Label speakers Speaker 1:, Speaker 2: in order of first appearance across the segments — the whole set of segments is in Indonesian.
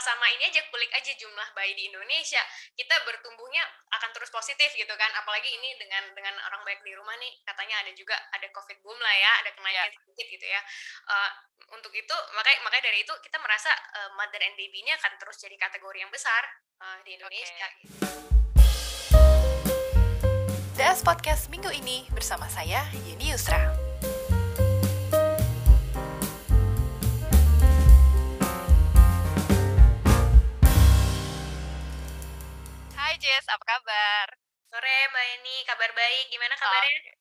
Speaker 1: sama-sama ini aja kulik aja jumlah bayi di Indonesia kita bertumbuhnya akan terus positif gitu kan apalagi ini dengan dengan orang baik di rumah nih katanya ada juga ada covid boom lah ya ada kenaikan yeah. sedikit gitu ya uh, untuk itu makanya makanya dari itu kita merasa uh, mother and baby ini akan terus jadi kategori yang besar uh, di Indonesia okay. gitu.
Speaker 2: DS Podcast minggu ini bersama saya Yeni Yusra. Jess, apa kabar?
Speaker 1: Sore Mbak Eni, kabar baik. Gimana kabarnya? Okay.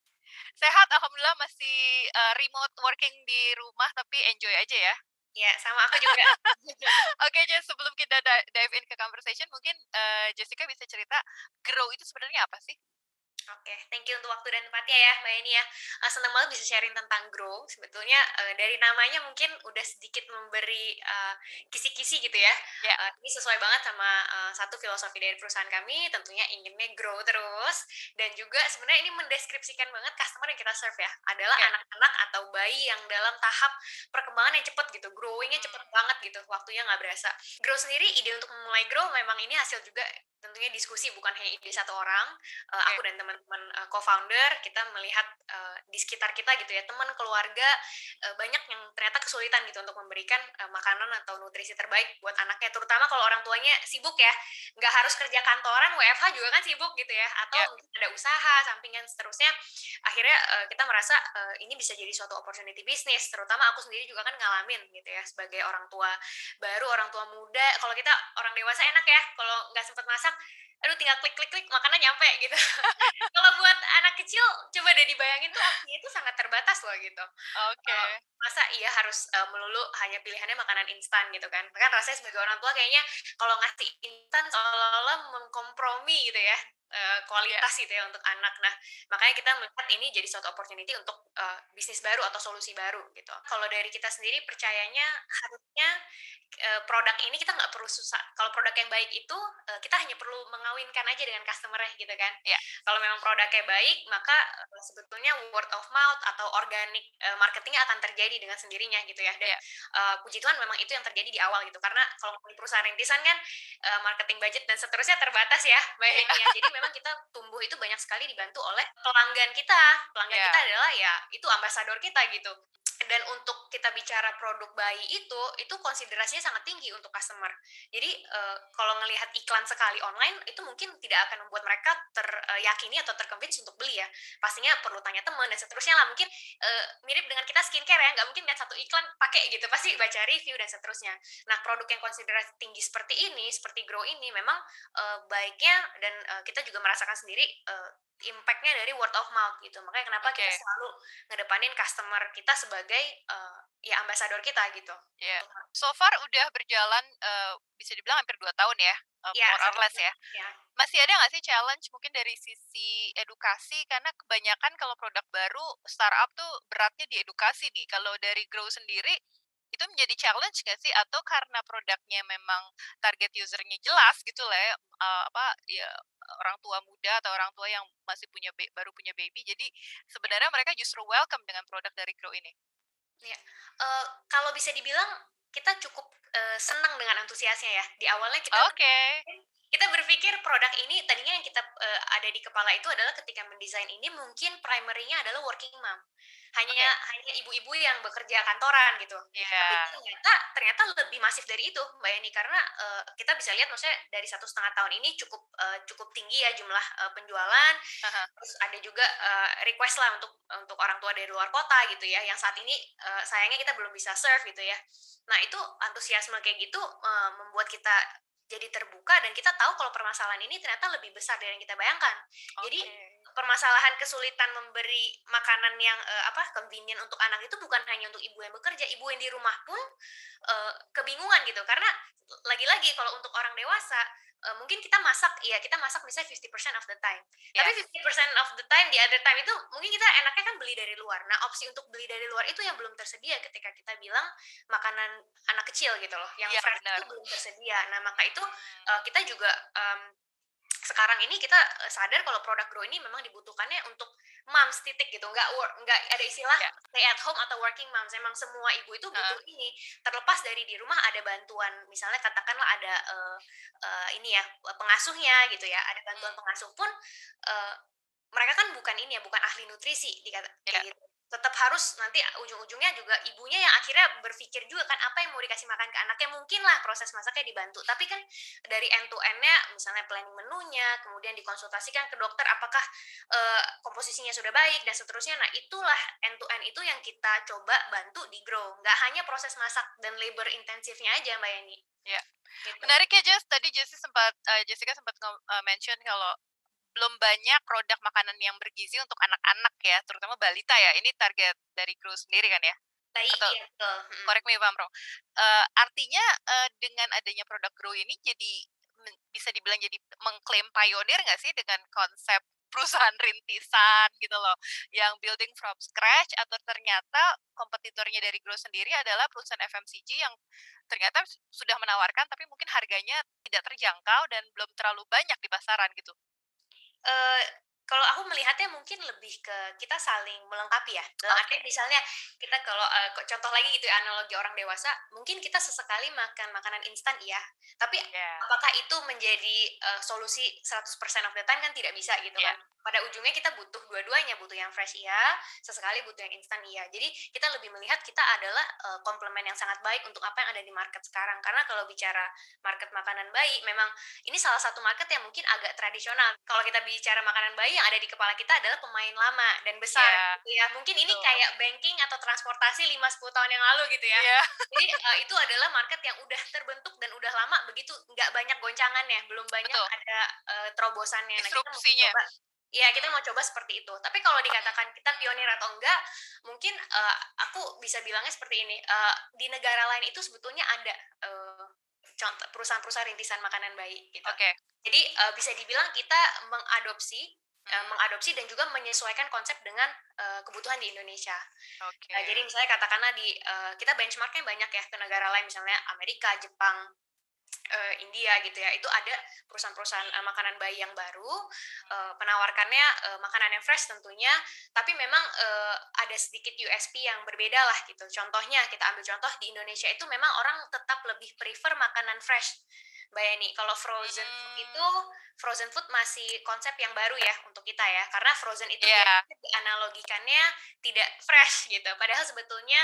Speaker 2: Sehat, Alhamdulillah masih uh, remote working di rumah, tapi enjoy aja ya.
Speaker 1: Ya, sama aku juga.
Speaker 2: Oke, okay, Jess, sebelum kita dive in ke conversation, mungkin uh, Jessica bisa cerita grow itu sebenarnya apa sih?
Speaker 1: Oke, okay, thank you untuk waktu dan tempatnya ya, Mbak Eni ya. Uh, senang banget bisa sharing tentang Grow. Sebetulnya uh, dari namanya mungkin udah sedikit memberi kisi kisi-kisi gitu ya. Yeah. Ya. Uh, ini sesuai banget sama uh, satu filosofi dari perusahaan kami, tentunya inginnya grow terus. Dan juga sebenarnya ini mendeskripsikan banget customer yang kita serve ya. Adalah ya. anak-anak yeah. atau bayi yang dalam tahap perkembangan yang cepet gitu. Growingnya cepet hmm. banget gitu, waktunya nggak berasa. Grow sendiri, ide untuk memulai Grow memang ini hasil juga tentunya diskusi bukan hanya ide satu orang. Uh, okay. Aku dan teman teman-teman uh, co-founder kita melihat uh, di sekitar kita gitu ya teman keluarga uh, banyak yang ternyata kesulitan gitu untuk memberikan uh, makanan atau nutrisi terbaik buat anaknya. Terutama kalau orang tuanya sibuk ya nggak harus kerja kantoran WFH juga kan sibuk gitu ya atau yeah. ada usaha sampingan seterusnya. Akhirnya uh, kita merasa uh, ini bisa jadi suatu opportunity bisnis terutama aku sendiri juga kan ngalamin gitu ya sebagai orang tua baru orang tua muda. Kalau kita orang dewasa enak ya kalau nggak sempat masak aduh tinggal klik klik klik makanan nyampe gitu kalau buat anak kecil coba deh dibayangin tuh opsinya itu sangat terbatas loh gitu.
Speaker 2: Oke. Okay. uh,
Speaker 1: masa iya harus uh, melulu hanya pilihannya makanan instan gitu kan. Kan rasanya sebagai orang tua kayaknya kalau ngasih instan seolah-olah mengkompromi gitu ya uh, kualitas yeah. gitu ya untuk anak. Nah, makanya kita melihat ini jadi suatu opportunity untuk uh, bisnis baru atau solusi baru gitu. Kalau dari kita sendiri percayanya harusnya uh, produk ini kita nggak perlu susah. Kalau produk yang baik itu uh, kita hanya perlu mengawinkan aja dengan customer gitu kan.
Speaker 2: Yeah.
Speaker 1: Kalau memang produknya baik, maka uh, sebetulnya word of mouth atau organic uh, marketingnya akan terjadi dengan sendirinya gitu ya. Dan yeah. uh, puji Tuhan memang itu yang terjadi di awal gitu. Karena kalau perusahaan rintisan kan uh, marketing budget dan seterusnya terbatas ya, Mbak yeah. ya. Jadi memang kita tumbuh itu banyak sekali dibantu oleh pelanggan kita. Pelanggan yeah. kita adalah ya itu ambasador kita gitu dan untuk kita bicara produk bayi itu itu konsiderasinya sangat tinggi untuk customer. Jadi uh, kalau ngelihat iklan sekali online itu mungkin tidak akan membuat mereka teryakini atau terconvince untuk beli ya. Pastinya perlu tanya teman dan seterusnya lah. Mungkin uh, mirip dengan kita skincare ya. Nggak mungkin lihat satu iklan pakai gitu. Pasti baca review dan seterusnya. Nah produk yang konsiderasi tinggi seperti ini seperti grow ini memang uh, baiknya dan uh, kita juga merasakan sendiri uh, impactnya dari word of mouth gitu. Makanya kenapa okay. kita selalu ngedepanin customer kita sebagai uh, ya ambasador kita gitu.
Speaker 2: Yeah. So far udah berjalan uh, bisa dibilang hampir dua tahun ya, uh, yeah, more or less ya.
Speaker 1: Yeah.
Speaker 2: Masih ada nggak sih challenge mungkin dari sisi edukasi karena kebanyakan kalau produk baru startup tuh beratnya di edukasi nih. Kalau dari Grow sendiri itu menjadi challenge gak sih atau karena produknya memang target usernya jelas gitu lah ya, uh, apa ya orang tua muda atau orang tua yang masih punya baru punya baby jadi sebenarnya mereka justru welcome dengan produk dari Grow ini.
Speaker 1: Ya, uh, kalau bisa dibilang kita cukup uh, senang dengan antusiasnya ya. Di awalnya kita
Speaker 2: Oke. Okay
Speaker 1: kita berpikir produk ini tadinya yang kita uh, ada di kepala itu adalah ketika mendesain ini mungkin primernya adalah working mom hanya okay. hanya ibu-ibu yang bekerja kantoran gitu
Speaker 2: yeah.
Speaker 1: tapi ternyata ternyata lebih masif dari itu mbak Yani karena uh, kita bisa lihat maksudnya dari satu setengah tahun ini cukup uh, cukup tinggi ya jumlah uh, penjualan uh-huh. terus ada juga uh, request lah untuk untuk orang tua dari luar kota gitu ya yang saat ini uh, sayangnya kita belum bisa serve gitu ya nah itu antusiasme kayak gitu uh, membuat kita jadi terbuka dan kita tahu kalau permasalahan ini ternyata lebih besar dari yang kita bayangkan. Okay. Jadi permasalahan kesulitan memberi makanan yang uh, apa convenient untuk anak itu bukan hanya untuk ibu yang bekerja, ibu yang di rumah pun uh, kebingungan gitu. Karena lagi-lagi kalau untuk orang dewasa uh, mungkin kita masak ya kita masak misalnya 50% of the time. Yeah. tapi 50% of the time di other time itu mungkin kita enaknya kan beli dari luar. Nah opsi untuk beli dari luar itu yang belum tersedia ketika kita bilang makanan anak kecil gitu loh yang yeah, fresh itu belum tersedia. Nah maka itu uh, kita juga um, sekarang ini kita sadar kalau produk grow ini memang dibutuhkannya untuk moms titik gitu nggak work nggak ada istilah yeah. stay at home atau working moms emang semua ibu itu butuh uh. ini terlepas dari di rumah ada bantuan misalnya katakanlah ada uh, uh, ini ya pengasuhnya gitu ya ada bantuan hmm. pengasuh pun uh, mereka kan bukan ini ya bukan ahli nutrisi dikata yeah. gitu tetap harus nanti ujung-ujungnya juga ibunya yang akhirnya berpikir juga kan apa yang mau dikasih makan ke anaknya? Mungkin lah proses masaknya dibantu. Tapi kan dari end to endnya misalnya planning menunya kemudian dikonsultasikan ke dokter apakah uh, komposisinya sudah baik dan seterusnya. Nah itulah end to end itu yang kita coba bantu di grow nggak hanya proses masak dan labor intensifnya aja mbak Yani.
Speaker 2: Ya. Gitu. menarik ya Jess. Tadi Jessie sempat uh, Jessica sempat uh, mention kalau belum banyak produk makanan yang bergizi untuk anak-anak ya, terutama balita ya. Ini target dari Grow sendiri kan ya?
Speaker 1: Baik, Atau, iya, betul. Hmm.
Speaker 2: Correct me if I'm wrong. Uh, artinya uh, dengan adanya produk Grow ini jadi bisa dibilang jadi mengklaim pionir nggak sih dengan konsep perusahaan rintisan gitu loh yang building from scratch atau ternyata kompetitornya dari Grow sendiri adalah perusahaan FMCG yang ternyata sudah menawarkan tapi mungkin harganya tidak terjangkau dan belum terlalu banyak di pasaran gitu
Speaker 1: uh, kalau aku melihatnya mungkin lebih ke kita saling melengkapi ya. Dalam okay. arti misalnya kita kalau uh, contoh lagi gitu ya analogi orang dewasa, mungkin kita sesekali makan makanan instan iya, tapi yeah. apakah itu menjadi uh, solusi 100% of the time kan tidak bisa gitu yeah. kan pada ujungnya kita butuh dua-duanya butuh yang fresh iya sesekali butuh yang instan iya jadi kita lebih melihat kita adalah uh, komplement yang sangat baik untuk apa yang ada di market sekarang karena kalau bicara market makanan bayi memang ini salah satu market yang mungkin agak tradisional kalau kita bicara makanan bayi yang ada di kepala kita adalah pemain lama dan besar yeah. gitu ya mungkin ini Betul. kayak banking atau transportasi 5-10 tahun yang lalu gitu ya yeah. jadi uh, itu adalah market yang udah terbentuk dan udah lama begitu nggak banyak goncangannya belum banyak Betul. ada uh, terobosannya nah, kita ya kita mau coba seperti itu tapi kalau dikatakan kita pionir atau enggak mungkin uh, aku bisa bilangnya seperti ini uh, di negara lain itu sebetulnya ada uh, perusahaan-perusahaan rintisan makanan bayi gitu.
Speaker 2: Oke. Okay.
Speaker 1: Jadi uh, bisa dibilang kita mengadopsi uh, mengadopsi dan juga menyesuaikan konsep dengan uh, kebutuhan di Indonesia.
Speaker 2: Okay. Uh,
Speaker 1: jadi misalnya katakanlah di uh, kita benchmarknya banyak ya ke negara lain misalnya Amerika, Jepang, uh, India gitu ya itu ada perusahaan-perusahaan uh, makanan bayi yang baru uh, penawarkannya uh, makanan yang fresh tentunya tapi memang uh, ada sedikit USP yang berbeda lah gitu contohnya kita ambil contoh di Indonesia itu memang orang tetap lebih prefer makanan fresh Mbak Yani, kalau frozen food hmm. itu frozen food masih konsep yang baru ya untuk kita ya, karena frozen itu yeah. dianalogikannya tidak fresh gitu. Padahal sebetulnya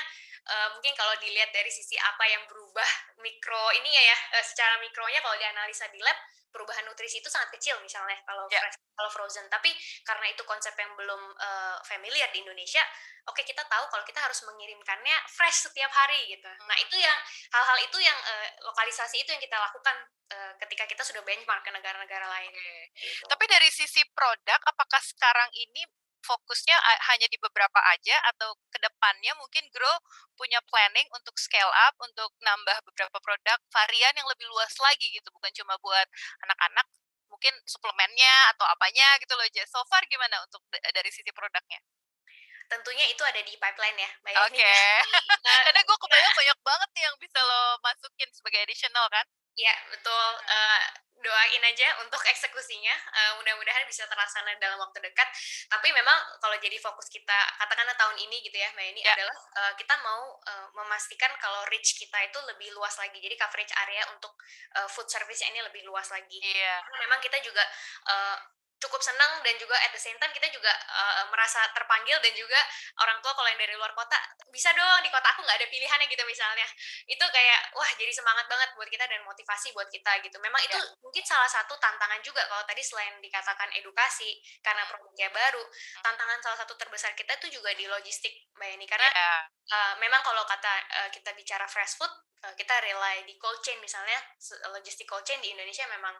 Speaker 1: uh, mungkin kalau dilihat dari sisi apa yang berubah mikro ini ya ya uh, secara mikronya kalau dianalisa di lab perubahan nutrisi itu sangat kecil misalnya kalau yeah. fresh, kalau frozen tapi karena itu konsep yang belum uh, familiar di Indonesia oke okay, kita tahu kalau kita harus mengirimkannya fresh setiap hari gitu hmm. nah itu yang hal-hal itu yang uh, lokalisasi itu yang kita lakukan uh, ketika kita sudah benchmark ke negara-negara lain okay.
Speaker 2: gitu. tapi dari sisi produk apakah sekarang ini fokusnya hanya di beberapa aja atau ke depannya mungkin Grow punya planning untuk scale up untuk nambah beberapa produk varian yang lebih luas lagi gitu bukan cuma buat anak-anak mungkin suplemennya atau apanya gitu loh Jess. So far gimana untuk dari sisi produknya?
Speaker 1: Tentunya itu ada di pipeline ya,
Speaker 2: Oke. Okay. Karena gue kebayang banyak banget nih yang bisa lo masukin sebagai additional kan?
Speaker 1: Ya betul. Uh, doain aja untuk eksekusinya. Uh, mudah-mudahan bisa terlaksana dalam waktu dekat. Tapi memang kalau jadi fokus kita, katakanlah tahun ini gitu ya, Mbak ini ya. adalah uh, kita mau uh, memastikan kalau reach kita itu lebih luas lagi. Jadi coverage area untuk uh, food service ini lebih luas lagi. Karena memang kita juga uh, cukup senang dan juga at the same time kita juga uh, merasa terpanggil dan juga orang tua kalau yang dari luar kota bisa dong di kota aku nggak ada pilihannya gitu misalnya itu kayak wah jadi semangat banget buat kita dan motivasi buat kita gitu memang itu yeah. mungkin salah satu tantangan juga kalau tadi selain dikatakan edukasi karena produknya baru hmm. tantangan salah satu terbesar kita itu juga di logistik mbak Yani karena. Iya. uh, memang kalau kata uh, kita bicara fresh food kita rely di cold chain misalnya logistik cold chain di Indonesia memang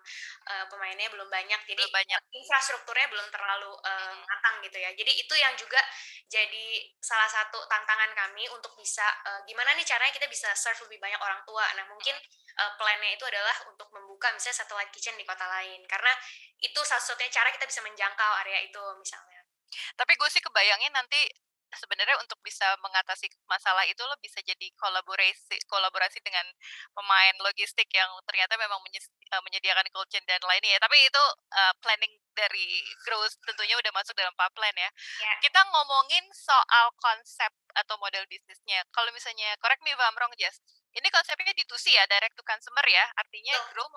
Speaker 1: uh, pemainnya belum banyak jadi
Speaker 2: belum banyak
Speaker 1: infrastrukturnya belum terlalu uh, matang gitu ya. Jadi itu yang juga jadi salah satu tantangan kami untuk bisa uh, gimana nih caranya kita bisa serve lebih banyak orang tua. Nah mungkin uh, plannya itu adalah untuk membuka misalnya satellite kitchen di kota lain. Karena itu salah satunya cara kita bisa menjangkau area itu misalnya.
Speaker 2: Tapi gue sih kebayangin nanti sebenarnya untuk bisa mengatasi masalah itu lo bisa jadi kolaborasi kolaborasi dengan pemain logistik yang ternyata memang uh, menyediakan cold chain dan lainnya ya. Tapi itu uh, planning dari growth tentunya udah masuk dalam pipeline ya. Yeah. Kita ngomongin soal konsep atau model bisnisnya. Kalau misalnya correct me if I'm wrong, Jess. Ini konsepnya D2C ya, direct to consumer ya. Artinya oh. grow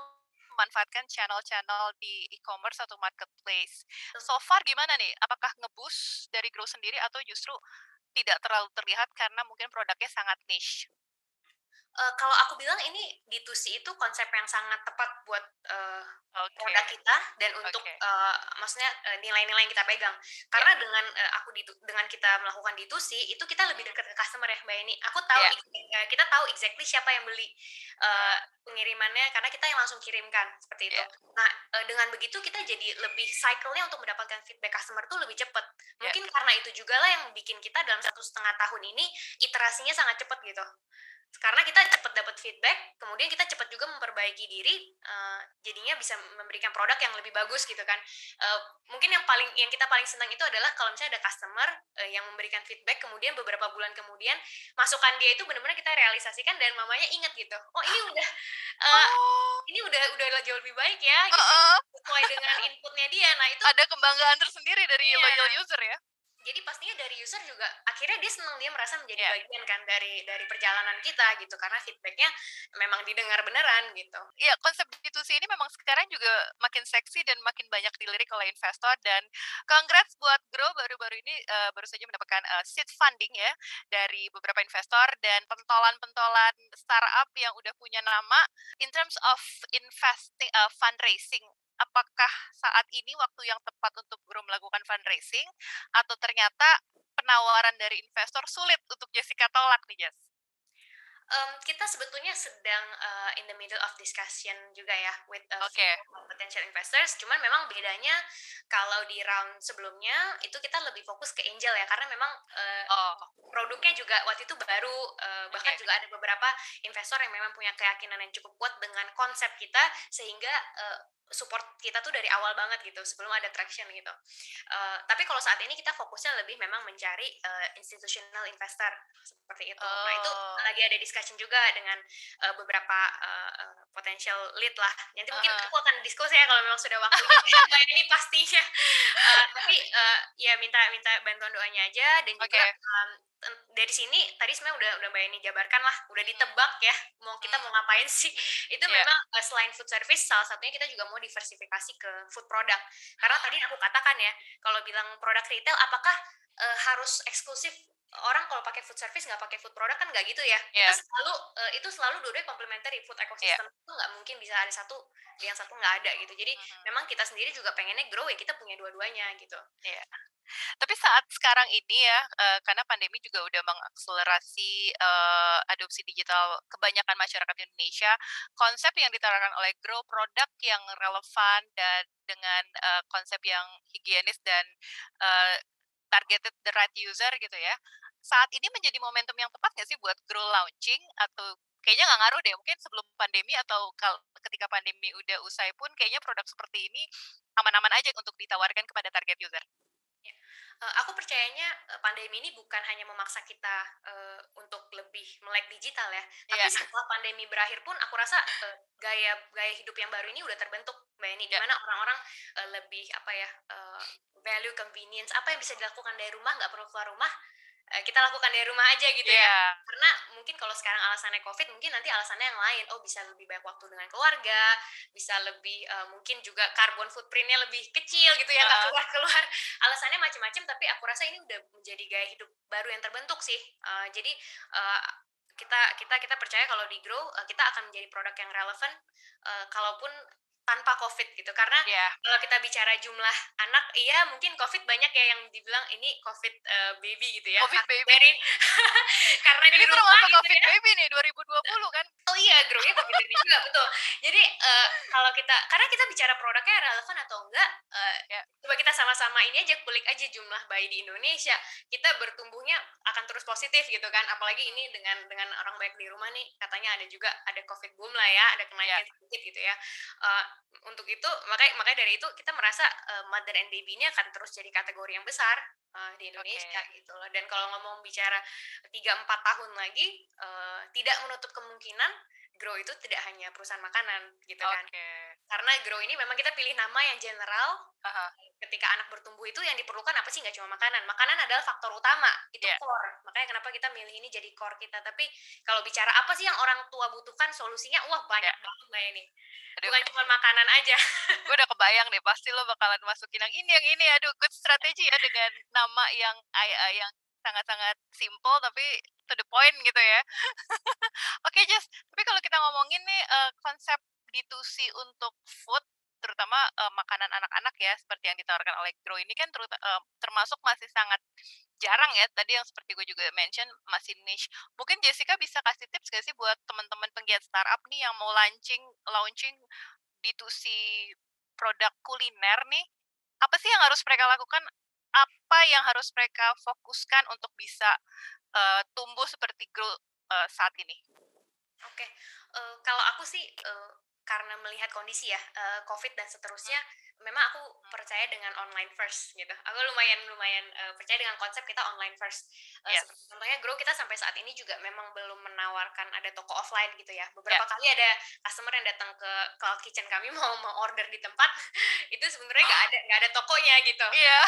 Speaker 2: memanfaatkan channel-channel di e-commerce atau marketplace. So far gimana nih? Apakah ngebus dari Grow sendiri atau justru tidak terlalu terlihat karena mungkin produknya sangat niche?
Speaker 1: Uh, kalau aku bilang ini D2C itu konsep yang sangat tepat buat uh, eh, okay. produk kita dan untuk okay. uh, maksudnya nilai-nilai yang kita pegang. Karena yeah. dengan uh, aku di, dengan kita melakukan D2C itu kita lebih dekat ke customer ya Mbak ini. Aku tahu yeah. kita tahu exactly siapa yang beli uh, pengirimannya karena kita yang langsung kirimkan seperti itu. Yeah. Nah, uh, dengan begitu kita jadi lebih cycle-nya untuk mendapatkan feedback customer tuh lebih cepat. Mungkin yeah. karena itu juga lah yang bikin kita dalam satu setengah tahun ini iterasinya sangat cepat gitu karena kita cepat dapat feedback, kemudian kita cepat juga memperbaiki diri, uh, jadinya bisa memberikan produk yang lebih bagus gitu kan. Uh, mungkin yang paling yang kita paling senang itu adalah kalau misalnya ada customer uh, yang memberikan feedback, kemudian beberapa bulan kemudian masukan dia itu benar-benar kita realisasikan dan mamanya ingat gitu. Oh ini udah uh, oh. ini udah udah jauh lebih baik ya, gitu. Sesuai dengan inputnya dia. Nah itu
Speaker 2: ada kembanggaan tersendiri dari yeah. loyal user ya
Speaker 1: jadi pastinya dari user juga akhirnya dia senang dia merasa menjadi yeah. bagian kan dari dari perjalanan kita gitu karena feedbacknya memang didengar beneran gitu.
Speaker 2: Iya konsep B2C ini memang sekarang juga makin seksi dan makin banyak dilirik oleh investor dan congrats buat Grow baru-baru ini uh, baru saja mendapatkan uh, seed funding ya dari beberapa investor dan pentolan-pentolan startup yang udah punya nama in terms of investing uh, fundraising apakah saat ini waktu yang tepat untuk Bro melakukan fundraising atau ternyata penawaran dari investor sulit untuk Jessica tolak nih Jess?
Speaker 1: Um, kita sebetulnya sedang uh, in the middle of discussion juga ya with uh, okay. potential investors. Cuman memang bedanya kalau di round sebelumnya itu kita lebih fokus ke angel ya karena memang uh, oh. produknya juga waktu itu baru uh, bahkan okay. juga ada beberapa investor yang memang punya keyakinan yang cukup kuat dengan konsep kita sehingga uh, support kita tuh dari awal banget gitu sebelum ada traction gitu. Uh, tapi kalau saat ini kita fokusnya lebih memang mencari uh, institutional investor seperti itu. Oh. Nah itu oh. lagi ada discussion juga dengan uh, beberapa uh, uh, potential lead lah. Nanti mungkin uh. aku akan diskusi ya kalau memang sudah waktunya. ini pastinya. Uh, tapi uh, ya minta minta bantuan doanya aja dan juga okay. um, dari sini tadi sebenarnya udah udah mbak ini jabarkan lah udah ditebak ya mau kita mau ngapain sih itu yeah. memang uh, selain food service salah satunya kita juga mau diversifikasi ke food product karena tadi aku katakan ya kalau bilang produk retail apakah uh, harus eksklusif orang kalau pakai food service nggak pakai food product kan nggak gitu ya yeah. itu selalu uh, itu selalu dua komplementari food ecosystem yeah. itu nggak mungkin bisa ada satu yang satu nggak ada gitu jadi uh-huh. memang kita sendiri juga pengennya grow ya kita punya dua-duanya gitu
Speaker 2: yeah. tapi saat sekarang ini ya uh, karena pandemi juga udah mengakselerasi uh, adopsi digital kebanyakan masyarakat Indonesia konsep yang ditawarkan oleh grow produk yang relevan dan dengan uh, konsep yang higienis dan uh, targeted the right user gitu ya. Saat ini menjadi momentum yang tepat nggak sih buat grow launching atau kayaknya nggak ngaruh deh mungkin sebelum pandemi atau ketika pandemi udah usai pun kayaknya produk seperti ini aman-aman aja untuk ditawarkan kepada target user.
Speaker 1: Ya. Uh, aku percayanya uh, pandemi ini bukan hanya memaksa kita uh, untuk lebih melek digital ya, tapi yeah. setelah pandemi berakhir pun aku rasa uh, gaya gaya hidup yang baru ini udah terbentuk mbak ini yeah. di mana orang-orang uh, lebih apa ya uh, value convenience apa yang bisa dilakukan dari rumah nggak perlu keluar rumah uh, kita lakukan dari rumah aja gitu yeah. ya iya. karena mungkin kalau sekarang alasannya covid mungkin nanti alasannya yang lain oh bisa lebih banyak waktu dengan keluarga bisa lebih uh, mungkin juga carbon footprintnya lebih kecil gitu ya nggak uh. keluar keluar alasannya macam-macam tapi aku rasa ini udah menjadi gaya hidup baru yang terbentuk sih uh, jadi uh, kita kita kita percaya kalau di grow kita akan menjadi produk yang relevan uh, kalaupun tanpa covid gitu. Karena yeah. kalau kita bicara jumlah anak iya mungkin covid banyak ya yang dibilang ini covid uh, baby gitu ya.
Speaker 2: Covid baby.
Speaker 1: karena ini di rumah
Speaker 2: gitu covid ya. baby nih 2020 kan?
Speaker 1: Oh iya grownya covid baby juga betul. Jadi uh, kalau kita karena kita bicara produknya relevan atau enggak uh, yeah. coba kita sama-sama ini aja kulik aja jumlah bayi di Indonesia. Kita bertumbuhnya akan terus positif gitu kan. Apalagi ini dengan dengan orang baik di rumah nih katanya ada juga ada covid boom lah ya ada kenaikan yeah sedikit gitu ya. Uh, untuk itu makanya makanya dari itu kita merasa uh, mother and baby ini akan terus jadi kategori yang besar uh, di Indonesia okay. gitu loh dan kalau ngomong bicara tiga empat tahun lagi uh, tidak menutup kemungkinan Grow itu tidak hanya perusahaan makanan gitu kan. Karena Grow ini memang kita pilih nama yang general. Uh-huh. Ketika anak bertumbuh itu yang diperlukan apa sih nggak cuma makanan. Makanan adalah faktor utama, itu yeah. core. Makanya kenapa kita milih ini jadi core kita. Tapi kalau bicara apa sih yang orang tua butuhkan solusinya, wah banyak yeah. banget mbak ini. Aduh. Bukan cuma makanan aja.
Speaker 2: Gue udah kebayang deh, pasti lo bakalan masukin yang ini, yang ini. Aduh, good strategi ya dengan nama yang yang sangat-sangat simple tapi to the point gitu ya. Oke, okay, Jess. Tapi kalau kita ngomongin nih uh, konsep D2C untuk food terutama uh, makanan anak-anak ya seperti yang ditawarkan oleh Grow ini kan uh, termasuk masih sangat jarang ya tadi yang seperti gue juga mention masih niche mungkin Jessica bisa kasih tips gak sih buat teman-teman penggiat startup nih yang mau launching launching D2C produk kuliner nih apa sih yang harus mereka lakukan apa yang harus mereka fokuskan untuk bisa uh, tumbuh seperti grow uh, saat ini?
Speaker 1: Oke, okay. uh, kalau aku sih uh, karena melihat kondisi ya uh, COVID dan seterusnya, memang aku percaya dengan online first gitu. Aku lumayan lumayan uh, percaya dengan konsep kita online first. Uh, yes. Contohnya Grow kita sampai saat ini juga memang belum menawarkan ada toko offline gitu ya. Beberapa yeah. kali ada customer yang datang ke cloud kitchen kami mau mau order di tempat, itu sebenarnya nggak ada nggak ada tokonya gitu.
Speaker 2: Iya. Yeah.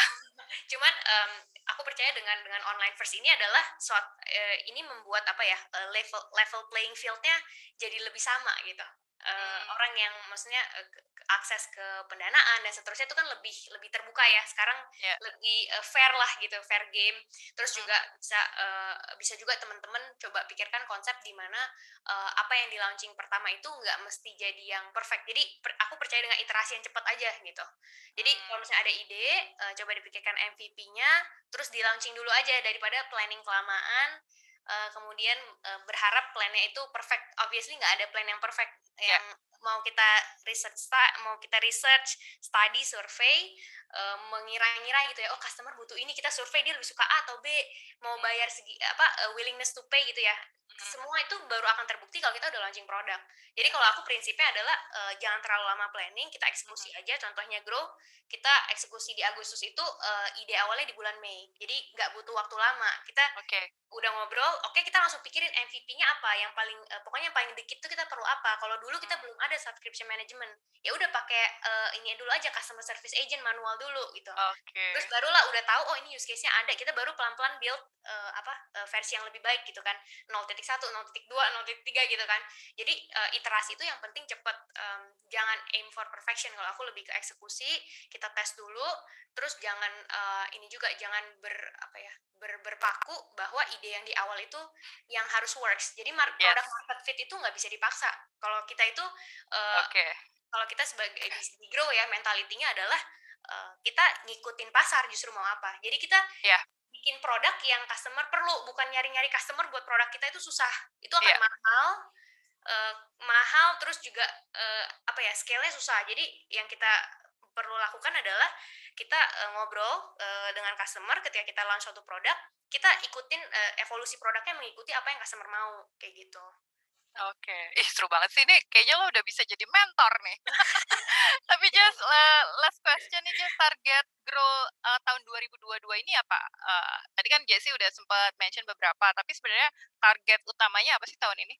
Speaker 1: Cuman um, aku percaya dengan dengan online first ini adalah suat, uh, ini membuat apa ya uh, level level playing fieldnya jadi lebih sama gitu uh, hmm. orang yang maksudnya uh, akses ke pendanaan dan seterusnya itu kan lebih lebih terbuka ya sekarang yeah. lebih uh, fair lah gitu fair game terus juga hmm. bisa uh, bisa juga teman-teman coba pikirkan konsep di mana uh, apa yang di launching pertama itu nggak mesti jadi yang perfect jadi per, aku percaya dengan iterasi yang cepat aja gitu jadi hmm. kalau misalnya ada ide uh, coba dipikirkan MVP-nya terus di launching dulu aja daripada planning kelamaan uh, kemudian uh, berharap plannya itu perfect obviously nggak ada plan yang perfect yeah. yang mau kita research mau kita research study survey uh, mengira-ngira gitu ya oh customer butuh ini kita survei dia lebih suka A atau B mau hmm. bayar segi apa uh, willingness to pay gitu ya. Semua itu baru akan terbukti kalau kita udah launching produk. Jadi kalau aku prinsipnya adalah uh, jangan terlalu lama planning kita eksekusi aja. Contohnya grow kita eksekusi di Agustus itu uh, ide awalnya di bulan Mei. Jadi nggak butuh waktu lama. Kita okay. udah ngobrol oke okay, kita langsung pikirin MVP-nya apa yang paling uh, pokoknya yang paling dikit tuh kita perlu apa. Kalau dulu kita belum ada subscription management. Ya udah pakai uh, ini dulu aja customer service agent manual dulu gitu.
Speaker 2: Okay.
Speaker 1: terus barulah udah tahu oh ini use case-nya ada. Kita baru pelan-pelan build uh, apa uh, versi yang lebih baik gitu kan 0.1 0.2 0.3 gitu kan jadi uh, iterasi itu yang penting cepet um, jangan aim for perfection kalau aku lebih ke eksekusi kita tes dulu terus jangan uh, ini juga jangan ber apa ya ber, berpaku bahwa ide yang di awal itu yang harus works jadi mar yes. produk market fit itu nggak bisa dipaksa kalau kita itu uh,
Speaker 2: okay.
Speaker 1: kalau kita sebagai di grow ya mentalitinya adalah uh, kita ngikutin pasar justru mau apa jadi kita
Speaker 2: yeah.
Speaker 1: Bikin produk yang customer perlu bukan nyari-nyari customer buat produk kita itu susah. Itu akan yeah. mahal uh, mahal terus juga uh, apa ya scale-nya susah. Jadi yang kita perlu lakukan adalah kita uh, ngobrol uh, dengan customer ketika kita launch suatu produk kita ikutin uh, evolusi produknya mengikuti apa yang customer mau kayak gitu
Speaker 2: Oke, ih seru banget sih ini. Kayaknya lo udah bisa jadi mentor nih. Tapi just uh, last question nih just target grow uh, tahun 2022 ini apa? Uh, tadi kan Jesse udah sempat mention beberapa, tapi sebenarnya target utamanya apa sih tahun ini?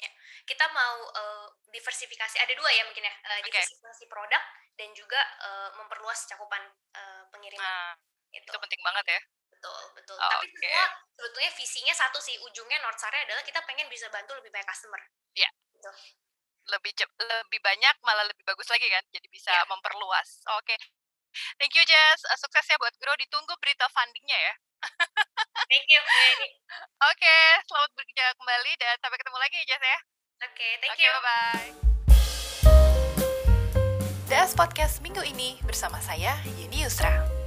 Speaker 1: Ya, kita mau uh, diversifikasi. Ada dua ya mungkin ya, uh, diversifikasi okay. produk dan juga uh, memperluas cakupan uh, pengiriman. Nah,
Speaker 2: itu. itu penting banget ya.
Speaker 1: Betul, betul. Oh, Tapi okay. semua sebetulnya visinya satu sih, ujungnya North Star adalah kita pengen bisa bantu lebih banyak customer.
Speaker 2: Iya. Yeah. Gitu. Lebih cep lebih banyak malah lebih bagus lagi kan. Jadi bisa yeah. memperluas. Oke. Okay. Thank you Jess. Uh, sukses ya buat Grow. Ditunggu berita fundingnya ya.
Speaker 1: Thank you, Oke,
Speaker 2: okay, selamat bekerja kembali dan sampai ketemu lagi ya Jess ya.
Speaker 1: Oke, okay, thank okay, you.
Speaker 2: bye-bye. DS Podcast minggu ini bersama saya, Yeni Yusra.